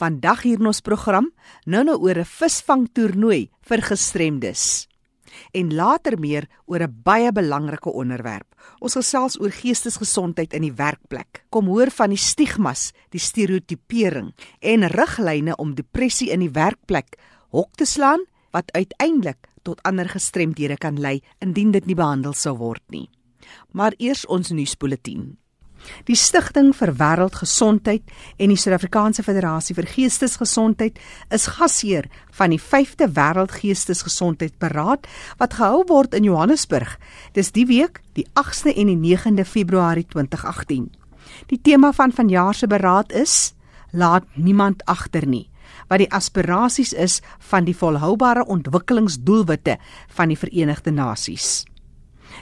Vandag hier in ons program nou nou oor 'n visvangtoernooi vir gestremdes. En later meer oor 'n baie belangrike onderwerp. Ons gesels oor geestesgesondheid in die werkplek. Kom hoor van die stigmas, die stereotipering en riglyne om depressie in die werkplek hok te slaan wat uiteindelik tot ander gestremdhede kan lei indien dit nie behandel sou word nie. Maar eers ons nuusbulletin. Die Stichting vir Wêreldgesondheid en die Suid-Afrikaanse Federasie vir Geestesgesondheid is gasheer van die 5de Wêreldgeestesgesondheidsberaad wat gehou word in Johannesburg. Dis die week, die 8de en die 9de Februarie 2018. Die tema van vanjaar se beraad is Laat niemand agter nie wat die aspirasies is van die volhoubare ontwikkelingsdoelwitte van die Verenigde Nasies.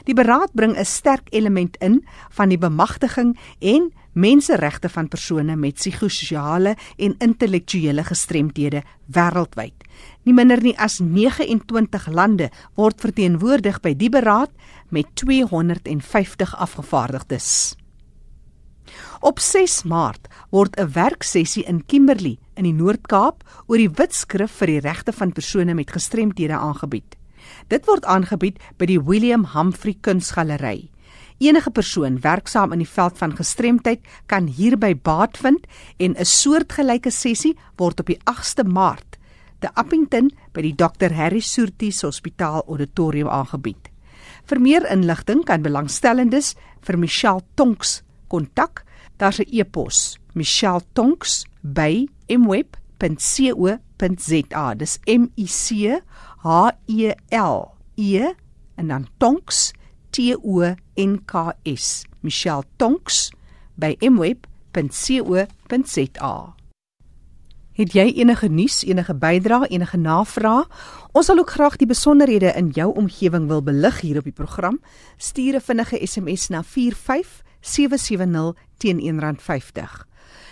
Die beraad bring 'n sterk element in van die bemagtiging en menseregte van persone met psigososiale en intellektuele gestremthede wêreldwyd. Nie minder nie as 29 lande word verteenwoordig by die beraad met 250 afgevaardigdes. Op 6 Maart word 'n werksessie in Kimberley in die Noord-Kaap oor die Witskrif vir die regte van persone met gestremthede aangebied. Dit word aangebied by die William Humphrey Kunsgalery. Enige persoon werksaam in die veld van gestremdheid kan hierby baat vind en 'n soortgelyke sessie word op die 8ste Maart te Appington by die Dr Harry Surtis Hospitaal Auditorium aangebied. Vir meer inligting kan belangstellendes vir Michelle Tonks kontak. Daar's 'n e-pos: michelletonks@mweb.co.za. Dis M I C H E L E en dan Tonks T O N K S. Michelle Tonks by mweb.co.za. Het jy enige nuus, enige bydrae, enige navrae? Ons sal ook graag die besonderhede in jou omgewing wil belig hier op die program. Stuur 'n vinnige SMS na 45770 teen R1.50.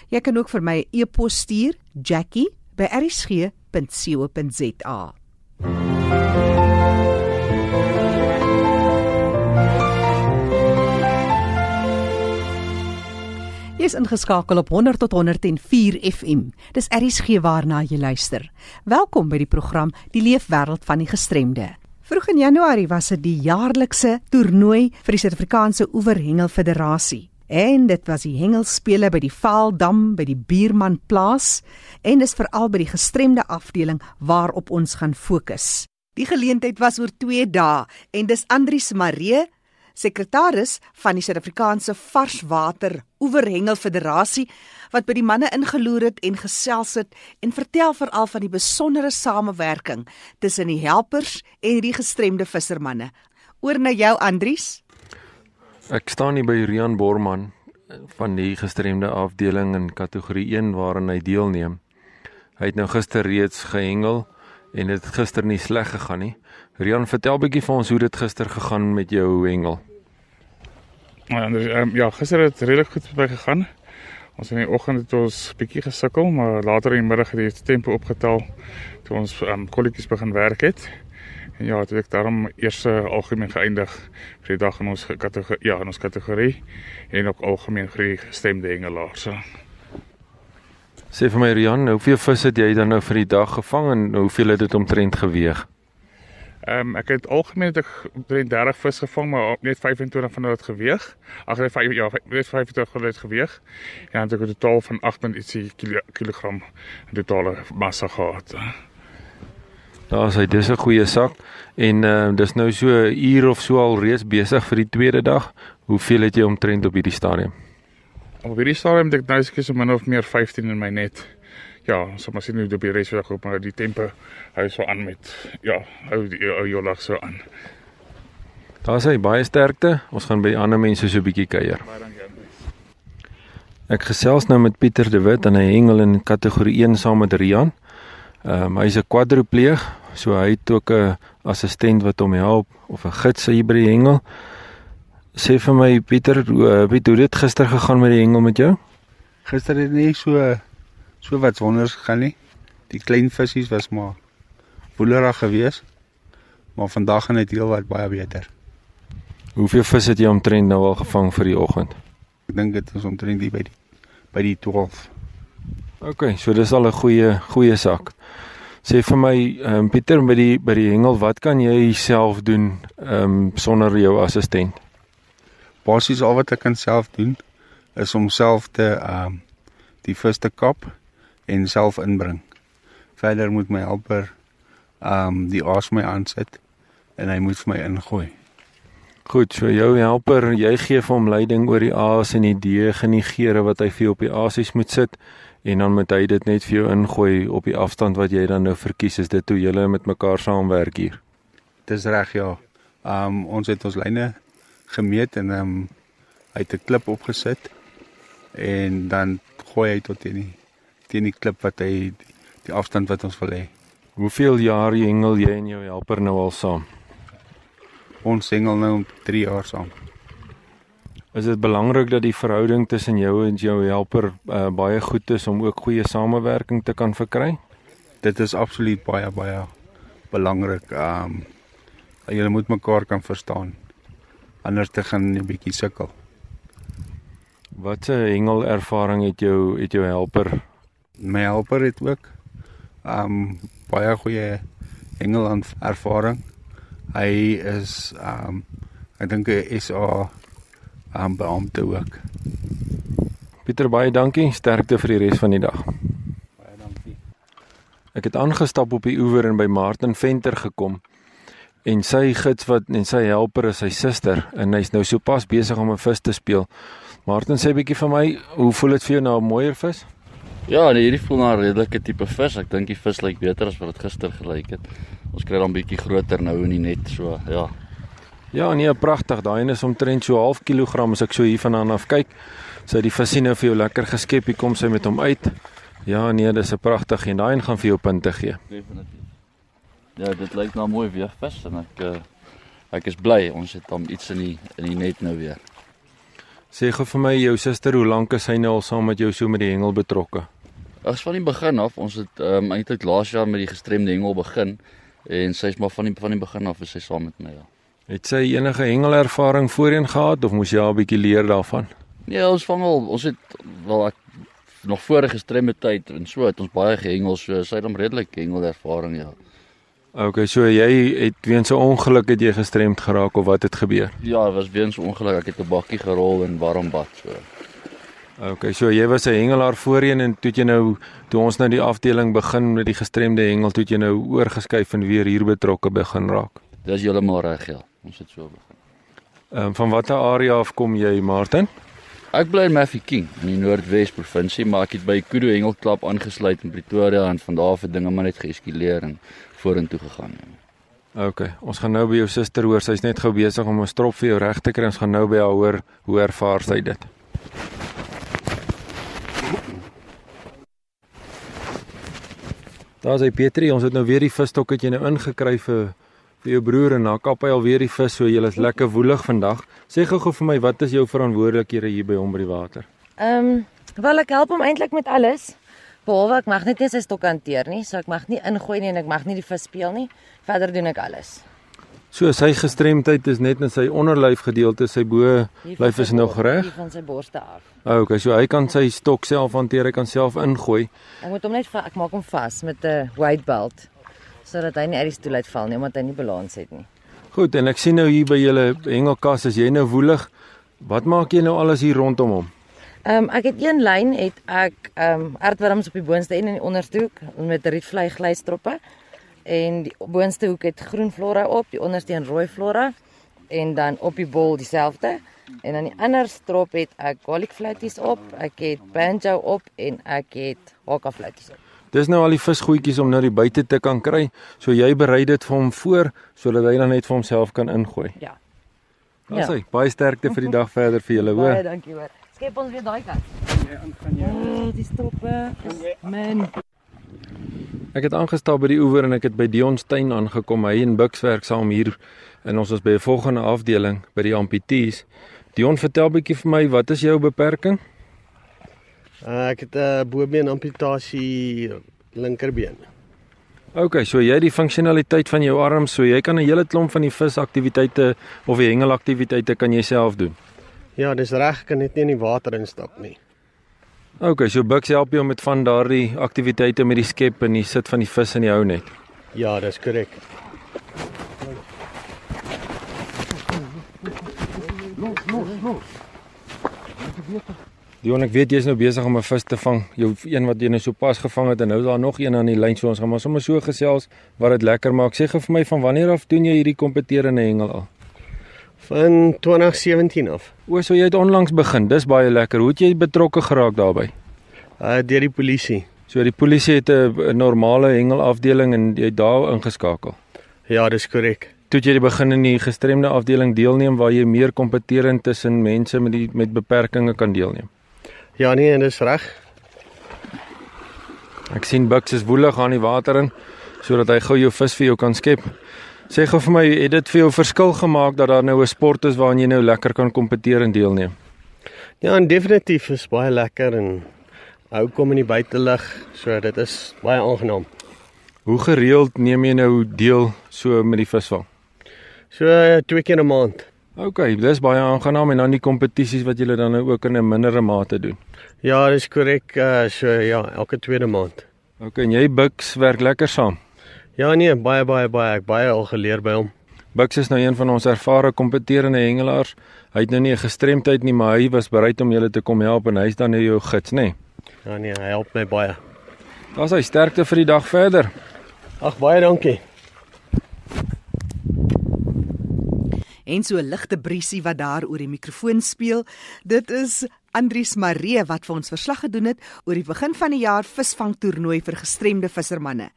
Jy kan ook vir my 'n e e-pos stuur, jackie@rsg.co.za. Jy's ingeskakel op 100 tot 104 FM. Dis RSG waarna jy luister. Welkom by die program Die Leefwêreld van die Gestremde. Vroeg in Januarie was dit die jaarlikse toernooi vir die Suid-Afrikaanse Oeverhengel Federasie. En dit was die hengelspele by die Vaaldam by die Buurman plaas en dis veral by die gestremde afdeling waarop ons gaan fokus. Die geleentheid was oor 2 dae en dis Andrius Maree, sekretaris van die Suid-Afrikaanse Varswater Oeverhengel Federasie wat by die manne ingeloer het en gesels het en vertel veral van die besondere samewerking tussen die helpers en die gestremde vissermanne. Oor na jou Andrius. Ek staan hier by Rian Borman van die gestremde afdeling in kategorie 1 waarin hy deelneem. Hy het nou gister reeds gehengel en dit het gister nie sleg gegaan nie. Rian, vertel bietjie vir ons hoe dit gister gegaan met jou hengel. Ja, um, ja, gister het redelik goed by gegaan. Ons in die oggend het ons bietjie gesukkel, maar later in die middag het die tempo opgetel toe ons um, kolletjies begin werk het. En ja, het ek daarom eers algemeen geëindig vir die dag in ons kategorie ja, in ons kategorie en ook algemeen gestemde hengelaars. So. Sê vir my Rian, hoeveel vis het jy dan nou vir die dag gevang en hoeveel het dit omtrent geweeg? Ehm um, ek het algemeen het ek omtrent 30 vis gevang, maar net 25 van hulle het geweeg. Ag net 5 ja, net 25 van hulle het geweeg. En dan het ek 'n totaal van 8.1 kg totale massa gehad. Daar is hy, dis 'n goeie sak en uh, dis nou so 'n uur of so al reeds besig vir die tweede dag. Hoeveel het jy omtrent op hierdie stadium? Op hierdie stadium dink ek nou seker so min of meer 15 in my net. Ja, so maar sien hoe die res weer goed, maar die tempo hou so aan met ja, hou die hou jou lag so aan. Daar sê baie sterkte. Ons gaan by die ander mense so 'n bietjie kuier. Baie dankie. Ek gesels nou met Pieter de Wit en hy hengel in kategorie 1 saam met Rian. Ehm um, hy's 'n kwadripleeg, so hy het ook 'n assistent wat hom help of 'n gids hier by die hengel. Sê vir my Pieter, hoe het dit gister gegaan met die hengel met jou? Gister het nie so so wat wonders gegaan nie. Die klein visse was maar woelerig geweest. Maar vandag gaan dit heelwat baie beter. Hoeveel vis het jy omtrent nou al gevang vir die oggend? Ek dink dit is omtrent die by die by die 12. OK, so dis al 'n goeie goeie sak. Sê vir my, ehm um, Pieter by die by die hengel, wat kan jy self doen ehm um, sonder jou assistent? Basies al wat ek kan self doen is om self te ehm um, die vis te kap en self inbring. Verder moet my helper ehm um, die aas my aansit en hy moet vir my ingooi. Goed, so jou helper, jy gee vir hom leiding oor die aas en die deeg en die geure wat hy vir op die aasies moet sit en dan moet hy dit net vir jou ingooi op die afstand wat jy dan nou verkies. Is dit hoe julle met mekaar saamwerk hier? Dis reg ja. Ehm um, ons het ons lyne gemeet en ehm um, hy het 'n klip opgesit en dan gooi hy tot teen die teen die klip wat hy die, die afstand wat ons wil hê. Hoeveel jaar hengel jy en jou helper nou al saam? Ons hengel nou 3 jaar saam. Is dit belangrik dat die verhouding tussen jou en jou helper uh, baie goed is om ook goeie samewerking te kan verkry? Dit is absoluut baie baie belangrik. Ehm um, jy moet mekaar kan verstaan. Anders te gaan 'n bietjie sukkel. Wat 'n hengel ervaring het jou het jou helper? My helper het ook um, baie goeie hengel ervaring. Hy is um, ek dink hy is 'n um, beampte ook. Pieter baie dankie, sterkte vir die res van die dag. Baie dankie. Ek het aangestap op die oewer en by Martin Venter gekom. En sy gids wat en sy helper is sy suster en hy's nou sopas besig om 'n vis te speel. Martin sê bietjie vir my, hoe voel dit vir jou nou 'n mooier vis? Ja, nee, hierdie voel na 'n redelike tipe vis. Ek dink die vis lyk beter as wat dit gister gelyk het. Ons kry dan bietjie groter nou in die net so, ja. Ja, nee, pragtig. Daai een is omtrent so half kilogram as ek so hier vandaan af kyk. Sy die visie nou vir jou lekker geskep. Hier kom sy met hom uit. Ja, nee, dis 'n pragtig en daai een gaan vir jou punte gee. Definitief. Ja, dit lyk na 'n mooi weegvis en ek uh, ek is bly ons het hom iets in die in die net nou weer. Sê gou vir my jou suster, hoe lank is sy nou al saam met jou so met die hengel betrokke? Ag, van die begin af. Ons het um, eintlik laas jaar met die gestremde hengel begin en sy's maar van die van die begin af is sy saam met my ja. Het sy enige hengelervaring voorheen gehad of moes jy haar 'n bietjie leer daarvan? Nee, ons vang al, ons het wel ek nog vorige stremme tyd en so het ons baie gehengel, so sy het hom redelik hengelervaring ja. Okay, so jy het weens 'n ongeluk het jy gestremd geraak of wat het gebeur? Ja, dit was weens 'n ongeluk. Ek het 'n bakkie gerol in warm bad so. Okay, so jy was 'n hengelaar voorheen en toe jy nou toe ons nou die afdeling begin met die gestremde hengel, toe jy nou oorgeskuif en weer hier betrokke begin raak. Dis heeltemal reg, ja. Ons het so begin. Ehm um, van watter area af kom jy, Martin? Ek bly in Mafeking in die Noordwes provinsie, maar ek het by Kudu Hengelklub aangesluit in Pretoria en van daar af het dinge maar net geeskaleer en vorentoe gegaan. OK, ons gaan nou by jou suster hoor. Sy's net gou besig om 'n strop vir jou reg te kry. Ons gaan nou by haar hoor hoe ervaar sy dit. Daar's hy Pietrie, ons het nou weer die visstok het jy nou ingekry vir vir jou broer en na kap hy alweer die vis, so jy is lekker woelig vandag. Sê gou-gou vir my, wat is jou verantwoordelikhede hier by hom by die water? Ehm, um, wel ek help hom eintlik met alles. Behalwe ek mag net nie sy stok hanteer nie, so ek mag nie ingooi nie en ek mag nie die vis speel nie. Verder doen ek alles. So sy gestremdheid is net in sy onderlyf gedeelte, sy bo lyf is nog reg. Van sy borste af. Ah, okay, so hy kan sy stok self hanteer, hy kan self ingooi. Ek moet hom net ek maak hom vas met 'n weight belt sodat hy nie uit die stoel uitval nie omdat hy nie balans het nie. Goed, en ek sien nou hier by julle hengelkas as jy nou woelig, wat maak jy nou alles hier rondom hom? Ehm um, ek het een lyn het ek ehm um, aardwurms op die boonste en in die onderste hoek met rietvlei glystroppe en die boonste hoek het groen flora op, die onderste een rooi flora en dan op die bol dieselfde. En aan die ander strop het ek garlic fluties op, ek het banjo op en ek het haka fluties op. Dis nou al die visgoedjies om nou die buite te kan kry. So jy berei dit vir hom voor sodat hy dan net vir homself kan ingooi. Ja. Ons ja. sê baie sterkte vir die dag verder vir julle, hoor. Baie dankie, hoor. Skep ons weer daai kant. Nee, aangaan jy. Oh, die stoppe. Man. Ek het aangestap by die oewer en ek het by Dion Steyn aangekom. Hy en Bux werk saam hier en ons is by 'n volgende afdeling by die amputees. Dion, vertel bietjie vir my, wat is jou beperking? Uh, ek het 'n uh, bobeen amputasie linkerbeen. OK, so jy het die funksionaliteit van jou arm, so jy kan 'n hele klomp van die visaktiwiteite of die hengelaktiwiteite kan jy self doen. Ja, dis reg, kan net nie in die water instap nie. Okay, so Bucks help jou met van daardie aktiwiteite met die skep en die sit van die vis in die hou net. Ja, dis korrek. Dion, ek weet jy's nou besig om 'n vis te vang. Jou een wat jy nou sopas gevang het en nou is daar nog een aan die lyn. So ons gaan maar sommer so gesels wat dit lekker maak. Sê gou vir my van wanneer af doen jy hierdie kompeterende hengel al? Van 2017 af. O, so jy het onlangs begin. Dis baie lekker. Hoe het jy betrokke geraak daarbey? Uh deur die polisie. So die polisie het 'n normale hengelafdeling en jy daar ingeskakel. Ja, dis korrek. Toe jy begin in die gestremde afdeling deelneem waar jy meer kompeterend tussen mense met die met beperkings kan deelneem. Ja nee, en dis reg. Ek sien Bucks is woelig aan die water in sodat hy gou jou vis vir jou kan skep. Sê gou vir my, het dit vir jou verskil gemaak dat daar nou 'n sport is waarin jy nou lekker kan kompeteer en deelneem? Ja, en definitief is baie lekker en hou kom in die buitelug, so dit is baie aangenaam. Hoe gereeld neem jy nou deel so met die visvang? So twee keer 'n maand. OK, dis baie aangenaam en dan die kompetisies wat julle dan nou ook in 'n mindere mate doen. Ja, dis korrek. Uh, so ja, elke tweede maand. OK, en jy Bucks werk lekker saam. Ja nee, baie baie baie ek baie al geleer by hom. Bucks is nou een van ons ervare kompeterende hengelaars. Hy het nou nie 'n gestremdheid nie, maar hy was bereid om julle te kom help en hy's dan nou jou gids, nê? Nee. Ja nee, hy help my baie. Daar's hy sterkte vir die dag verder. Ag baie dankie. En so 'n ligte briesie wat daar oor die mikrofoon speel. Dit is Andries Maree wat vir ons verslag gedoen het oor die begin van die jaar visvangtoernooi vir gestremde vissermanne.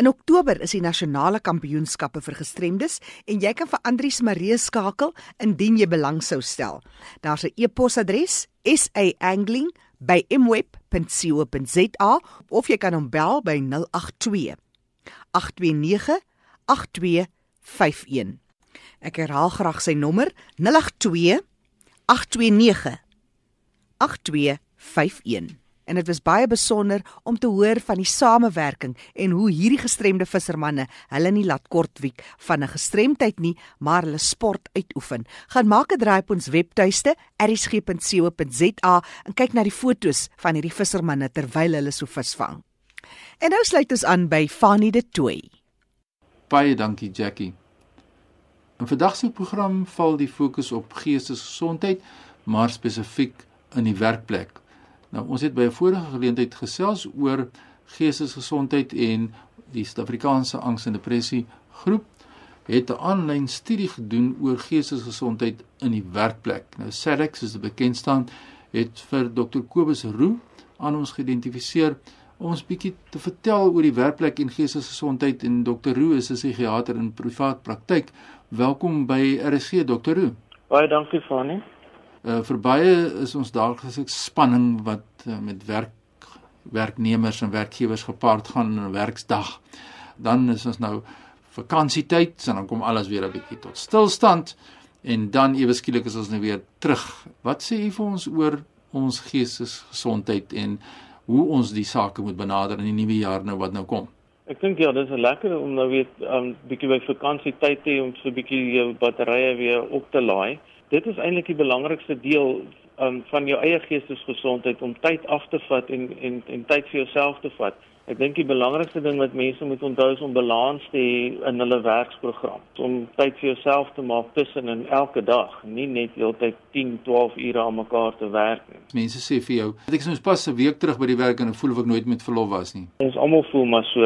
In Oktober is die nasionale kampioenskappe vir gestremdes en jy kan vir Andries Maree skakel indien jy belang sou stel. Daar's 'n e-posadres saangling@mweb.co.za of jy kan hom bel by 082 829 8251. Ek herhaal graag sy nommer 082 829 8251. En dit was baie besonder om te hoor van die samewerking en hoe hierdie gestremde vissermanne hulle nie laat kortwiek van 'n gestremdheid nie, maar hulle sport uitoefen. Gaan maak 'n draai op ons webtuiste erisg.co.za en kyk na die fotos van hierdie vissermanne terwyl hulle so visvang. En nou sluit ons aan by Fanny de Tooi. Baie dankie Jackie. In vandag se program val die fokus op geestesgesondheid, maar spesifiek in die werkplek. Nou ons het by 'n vorige geleentheid gesels oor geestesgesondheid en die Suid-Afrikaanse Angs en Depressie groep het 'n aanlyn studie gedoen oor geestesgesondheid in die werkplek. Nou SADC soos dit bekend staan, het vir Dr Kobus Roo aan ons geïdentifiseer om ons bietjie te vertel oor die werkplek en geestesgesondheid en Dr Roo is 'n psigiater in privaat praktyk. Welkom by RSG Dr Roo. Baie dankie Fanie. Uh vir baie is ons daaglikse spanning wat uh, met werk werknemers en werkgewers gepaard gaan in 'n werksdag. Dan is ons nou vakansietyd en dan kom alles weer 'n bietjie tot stilstand en dan ewe skielik is ons nou weer terug. Wat sê u vir ons oor ons geestesgesondheid en hoe ons die sake moet benader in die nuwe jaar nou wat nou kom? Ek dink ja, dis lekker om nou weer 'n um, bietjie by vakansietyd te hê om so 'n bietjie jou batterye weer op te laai. Dit is eintlik die belangrikste deel um, van jou eie geestesgesondheid om tyd af te vat en en en tyd vir jouself te vat. Ek dink die belangrikste ding wat mense moet onthou is om balans te hê in hulle werksprogram. Om tyd vir jouself te maak tussen en elke dag, nie net heeltyd 10, 12 ure aan mekaar te werk nie. Mense sê vir jou, ek is nou pas 'n week terug by die werk en ek voel of ek nooit met verlof was nie. Ons almal voel maar so,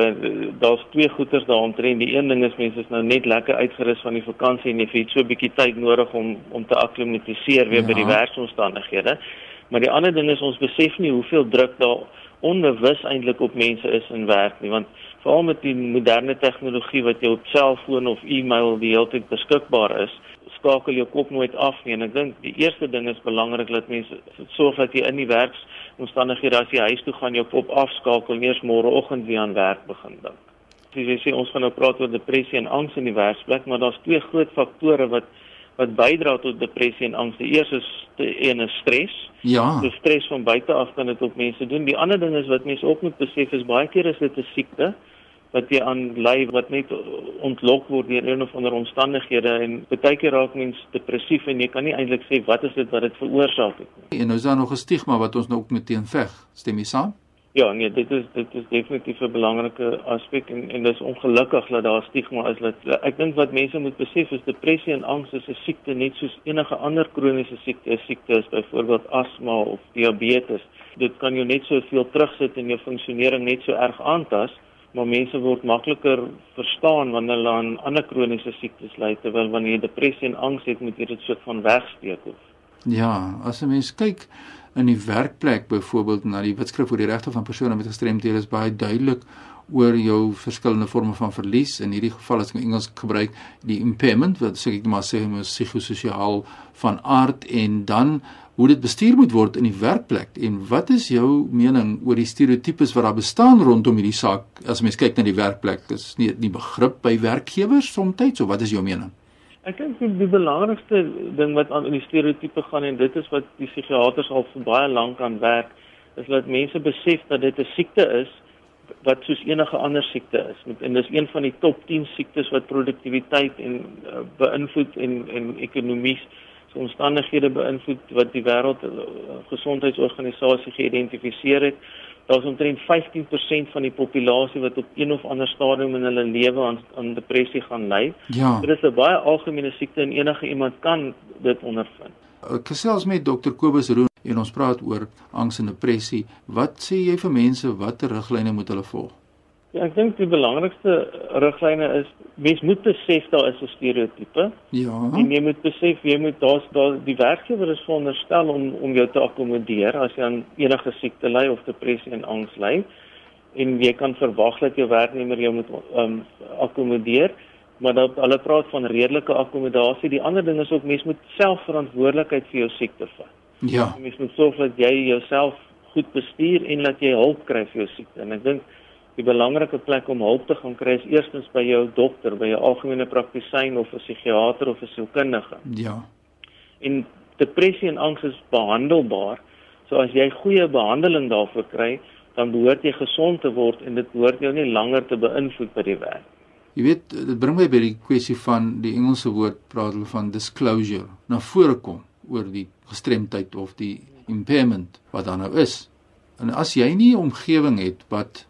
daar's twee goeters daaromtrent. Die een ding is mense is nou net lekker uitgerus van die vakansie en jy het so 'n bietjie tyd nodig om om te akklimatiseer weer ja. by die werksomstandighede. Maar die ander ding is ons besef nie hoeveel druk daar onbewus eintlik op mense is in werk nie want veral met die moderne tegnologie wat jou op selfoon of e-mail die hele tyd beskikbaar is skakel jou kop nooit af nie en ek dink die eerste ding is belangrik dat mense sorg dat jy in die werksomstandighede as jy huis toe gaan jou kop afskakel en eers môreoggend weer aan werk begin dink. Dis jy sê ons gaan nou praat oor depressie en angs in die werksplek maar daar's twee groot faktore wat wat bydra tot depressie en angs. Die eerste is een is stres. Ja. Die stres van buite af kan dit op mense doen. Die ander ding is wat mense ook moet besef is baie keer is dit 'n siekte wat jy aan ly wat net ontlok word deur een of ander omstandighede en baie keer raak mens depressief en jy kan nie eintlik sê wat is dit wat dit veroorsaak het nie. En nou is daar nog 'n stigma wat ons nou ook mee teenveg. Stem jy saam? Ja, nee, dit is dit is definitief 'n belangrike aspek en en dit is ongelukkig dat daar stigma is dat ek dink wat mense moet besef is depressie en angs is 'n siekte net soos enige ander kroniese siekte, siekte is byvoorbeeld asma of diabetes. Dit kan jou net soveel terugsit en jou funksionering net so erg aantas maar mense word makliker verstaan wanneer hulle aan ander kroniese siektes ly terwyl wanneer jy depressie en angs het moet jy dit soort van wegsteek of Ja, as 'n mens kyk in die werkplek byvoorbeeld na die wetskrif oor die regte van persone met gestremthede is baie duidelik oor jou verskillende forme van verlies. In hierdie geval as ek Engels gebruik die impairment wat sê ek maar sê psigososiaal van aard. En dan hoe dit bestuur moet word in die werkplek. En wat is jou mening oor die stereotypes wat daar bestaan rondom hierdie saak? As mens kyk na die werkplek is nie die begrip by werkgewers soms of wat is jou mening Ek dink die, die belangrikste ding wat aan die stereotype gaan en dit is wat die psigiaters al vir baie lank aan werk is dat mense besef dat dit 'n siekte is wat soos enige ander siekte is en dis een van die top 10 siektes wat produktiwiteit en uh, beïnvloed en en ekonomies so omstandighede beïnvloed wat die wêreld eh, gesondheidsorganisasie geïdentifiseer het. Daar's omtrent 15% van die populasie wat op een of ander stadium in hulle lewe aan aan depressie gaan ly. Ja. Dit is 'n baie algemene siekte en enige iemand kan dit ondervind. Ek gesels met dokter Kobus Roon en ons praat oor angs en depressie. Wat sê jy vir mense watter riglyne moet hulle volg? Ja, ek dink die belangrikste riglyne is mens moet besef daar is 'n stereotipe. Ja. En jy moet besef jy moet daar's daar die werkgewer is veronderstel om om jou te akkommodeer as jy aan enige siekte ly of depressie en angs ly. En jy kan verwag dat jou werknemer jou moet um akkommodeer, maar dat hulle praat van redelike akkommodasie. Die ander ding is ook mens moet self verantwoordelikheid vir jou siekte vat. Ja. Mens moet sorg dat jy jouself goed bestuur en dat jy hulp kry vir jou siekte. En ek dink die belangrike plek om hulp te gaan kry is eerstens by jou dokter, by jou algemene praktisyn of 'n psigiater of 'n sielkundige. Ja. En depressie en angs is behandelbaar. So as jy goeie behandeling daarvoor kry, dan behoort jy gesond te word en dit behoort jou nie langer te beïnvloed by die werk. Jy weet, dit bring my by die kwessie van die Engelse woord praat hulle van disclosure. Na vore kom oor die gestremdheid of die impairment wat dan nou is. En as jy nie 'n omgewing het wat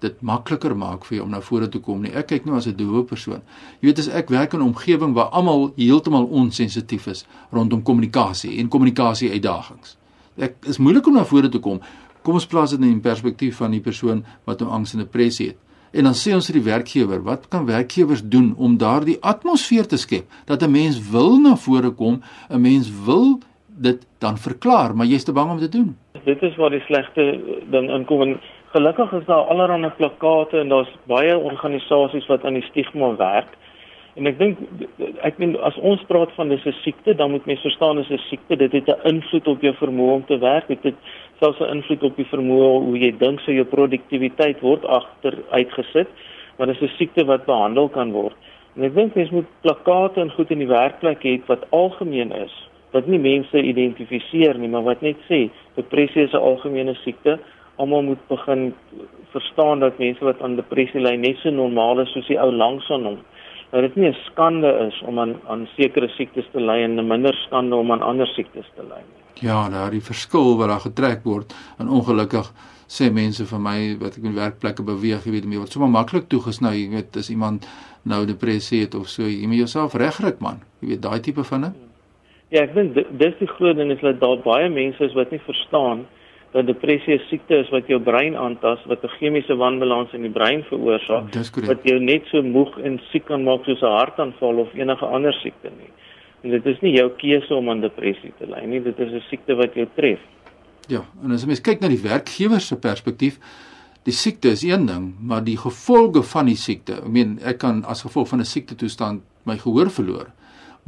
dit makliker maak vir jou om na vore te kom nie. Ek kyk nou as 'n doewe persoon. Jy weet as ek werk in 'n omgewing waar almal heeltemal onsensitief is rondom kommunikasie en kommunikasie uitdagings. Ek is moeilik om na vore te kom. Kom ons plaas dit in perspektief van die persoon wat nou angs en depressie het. En dan sê ons vir die werkgewer, wat kan werkgewers doen om daardie atmosfeer te skep dat 'n mens wil na vore kom, 'n mens wil dit dan verklaar, maar jy's te bang om dit te doen. Dit is waar die slegte ding inkom en gelukkig is daar allerlei plakate en daar's baie organisasies wat aan die stigma werk. En ek dink ek meen as ons praat van dis 'n siekte, dan moet mens verstaan dis 'n siekte. Dit het 'n invloed op jou vermoë om te werk. Dit het selfs 'n invloed op die vermoë hoe jy dink so jou produktiwiteit word agteruit gesit. Maar dis 'n siekte wat behandel kan word. En ek dink mens moet plakate en goed in die werkplek hê wat algemeen is. Wat nie mense identifiseer nie, maar wat net sê depressie is 'n algemene siekte almal moet begin verstaan dat mense wat aan depressie ly net so normaal is soos die ou langs aan hom. Dat dit nie 'n skande is om aan aan sekere siektes te ly en minder skande om aan ander siektes te ly nie. Ja, daar die verskil wat daar getrek word en ongelukkig sê mense vir my wat ek in werkplekke beweeg, jy weet nie wat sommer maklik toegesny, jy weet as iemand nou depressie het of so, jy moet jouself regryk man. Jy weet daai tipe van 'n Ja, ek dink dis die groot ding is dat daar baie mense is wat nie verstaan dat depressie 'n siekte is wat jou brein aantas, wat 'n chemiese wanbalans in die brein veroorsaak, wat jou net so moeg en siek kan maak soos 'n hartaanval of enige ander siekte nie. En dit is nie jou keuse om aan depressie te ly nie, dit is 'n siekte wat jou tref. Ja, en as mens kyk na die werkgewer se perspektief, die siekte is een ding, maar die gevolge van die siekte, ek meen ek kan as gevolg van 'n siekte toestand my gehoor verloor.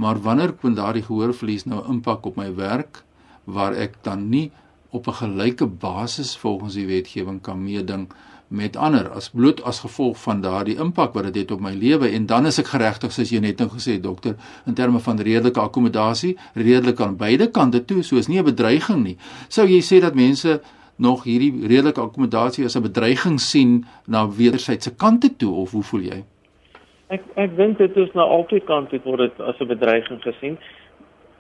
Maar wanneer kon daardie gehoorverlies nou impak op my werk waar ek dan nie op 'n gelyke basis volgens die wetgewing kan meeding met ander as bloot as gevolg van daardie impak wat dit het op my lewe en dan is ek geregtig soos jy net nou gesê het dokter in terme van redelike akkommodasie redelik aan beide kante toe so is nie 'n bedreiging nie sou jy sê dat mense nog hierdie redelike akkommodasie as 'n bedreiging sien na wederwysige kante toe of hoe voel jy? Ek ek dink dit is na albei kante word dit as 'n bedreiging gesien.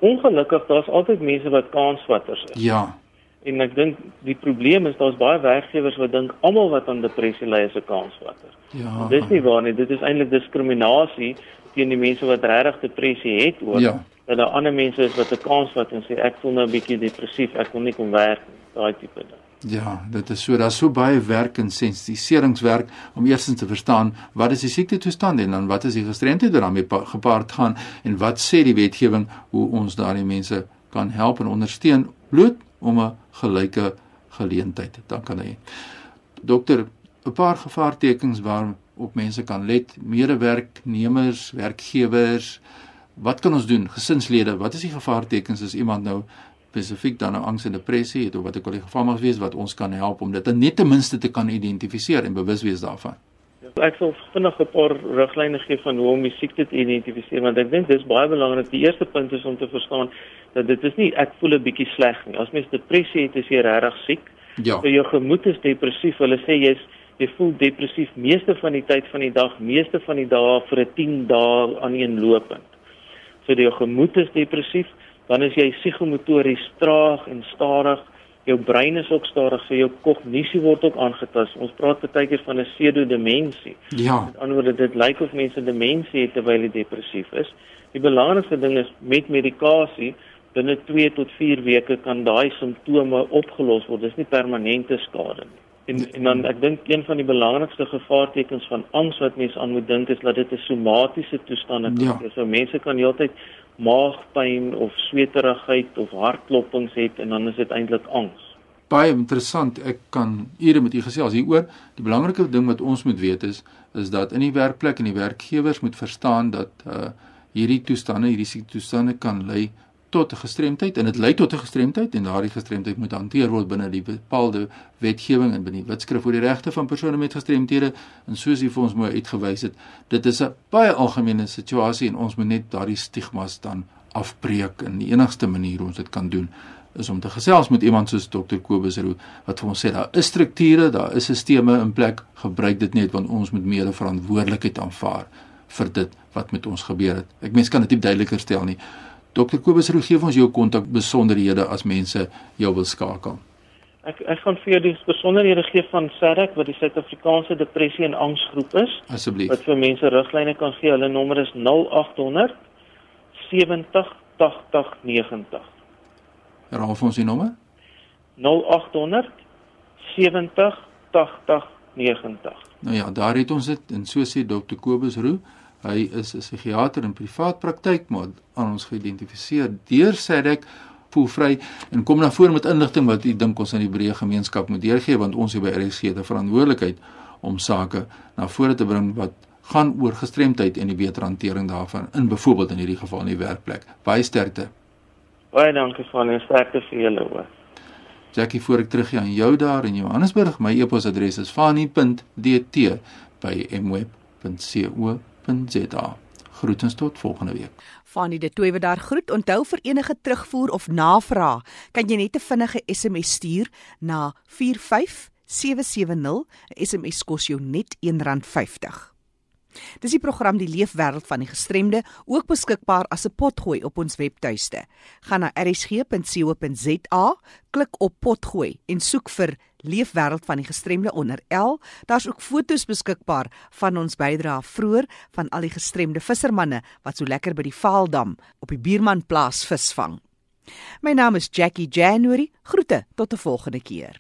Ongelukkig daar's altyd mense wat kansvatters is. Ja. En ek dink die probleem is daar's baie werkgewers wat dink almal wat aan depressie ly is 'n kansvatter. Ja. Dis nie waar nie. Dit is eintlik diskriminasie teen die mense wat regtig depressie het ook. Ja. Dat daar ander mense is wat 'n kans vat en sê ek voel nou 'n bietjie depressief, ek wil nie kom werk nie. Daai tipe ding. Ja, dit is so daar's so baie werk en sensitiseringswerk om eerstens te verstaan wat is die siekte toestand en dan wat is die gestremdheid wat daarmee gepaard gaan en wat sê die wetgewing hoe ons daardie mense kan help en ondersteun bloot om 'n gelyke geleentheid dan kan hy. Dokter, 'n paar gevaartekens waarop mense kan let, medewerknemers, werkgewers, wat kan ons doen? Gesinslede, wat is die gevaartekens as iemand nou spesifiek dan nou angs en depressie het of wat ek al die geval mag wees wat ons kan help om dit net ten minste te kan identifiseer en bewus wees daarvan. Ek sal vinnig 'n paar riglyne gee van hoe om die siekte te identifiseer want ek dink dis baie belangrik. Die eerste punt is om te verstaan dat dit is nie ek voel 'n bietjie sleg nie. As mens depressie het, is jy regtig siek. Ja. So jou gemoed is depressief. Hulle sê jy's jy voel depressief meeste van die tyd van die dag, meeste van die dae vir 'n 10 dae aaneenlopend. So jou gemoed is depressief, dan is jy psigomotories traag en stadig. Jou brein is ook stadig, so jou kognisie word ook aangetast. Ons praat baie keer van 'n pseudodemensie. Ja. Met ander woorde, dit lyk of mense demensie het terwyl hulle depressief is. Die belangrikste ding is met medikasie binne 2 tot 4 weke kan daai simptome opgelos word. Dis nie permanente skade nie. En en dan ek dink een van die belangrikste gevaartekens van angs wat mense aan moet dink is dat dit 'n somatiese toestand kan Ja. wees. So mense kan heeltyd maagpyn of sweterigheid of hartklopings het en dan is dit eintlik angs. Baie interessant. Ek kan ure met u gesels hieroor. Die belangrike ding wat ons moet weet is is dat in die werkplek en die werkgewers moet verstaan dat uh hierdie toestande, hierdie siekte toestande kan lei tot 'n gestremdheid en dit lei tot 'n gestremdheid en daardie gestremdheid moet hanteer word binne die bepaalde wetgewing en binne die wetskrif oor die regte van persone met gestremthede en soos u vir ons mooi uitgewys het, dit is 'n baie algemene situasie en ons moet net daardie stigmas dan afbreek en die enigste manier ons dit kan doen is om te gesels met iemand soos Dr Kobus Roo wat vir ons sê daar is strukture, daar is sisteme in plek, gebruik dit net want ons moet meer verantwoordelikheid aanvaar vir dit wat met ons gebeur het. Ek mens kan dit nie duideliker stel nie. Dr Kobus Roo gee ons jou kontak besonderhede as mense jou wil skakel. Ek ek gaan vir jou die besonderhede gee van SADC wat die Suid-Afrikaanse Depressie en Angsgroep is. Asseblief. Wat vir mense riglyne kan gee. Hulle nommer is 0800 70 80 90. Herhaal vir ons die nommer. 0800 70 80 90. Nou ja, daar het ons dit en so sê Dr Kobus Roo. Hy is 'n psigiater in privaat praktyk maar aan ons geïdentifiseer deur SADC voel vry en kom na vore met inligting wat u dink ons aan die breë gemeenskap moet deurgee want ons hier by RSG het 'n verantwoordelikheid om sake na vore te bring wat gaan oor gestremdheid en die beter hantering daarvan in byvoorbeeld in hierdie geval in die werkplek. Baie sterkte. Baie dankie van en sterkte vir julle hoor. Jackie voor ek terug aan jou daar in Johannesburg. My e-posadres is fani.dt@mweb.co.za. Groetens tot volgende week. Fanie de Toewe daar groet. Onthou vir enige terugvoer of navraag, kan jy net 'n vinnige SMS stuur na 45770. 'n SMS kos jou net R1.50. Dis die program Die Leefwêreld van die Gestremde, ook beskikbaar as 'n potgooi op ons webtuiste. Gaan na rsg.co.za, klik op potgooi en soek vir Leefwêreld van die Gestremde onder L. Daar's ook foto's beskikbaar van ons bydrae vroeër van al die gestremde vissermanne wat so lekker by die Vaaldam op die Buurmanplaas visvang. My naam is Jackie January. Groete tot 'n volgende keer.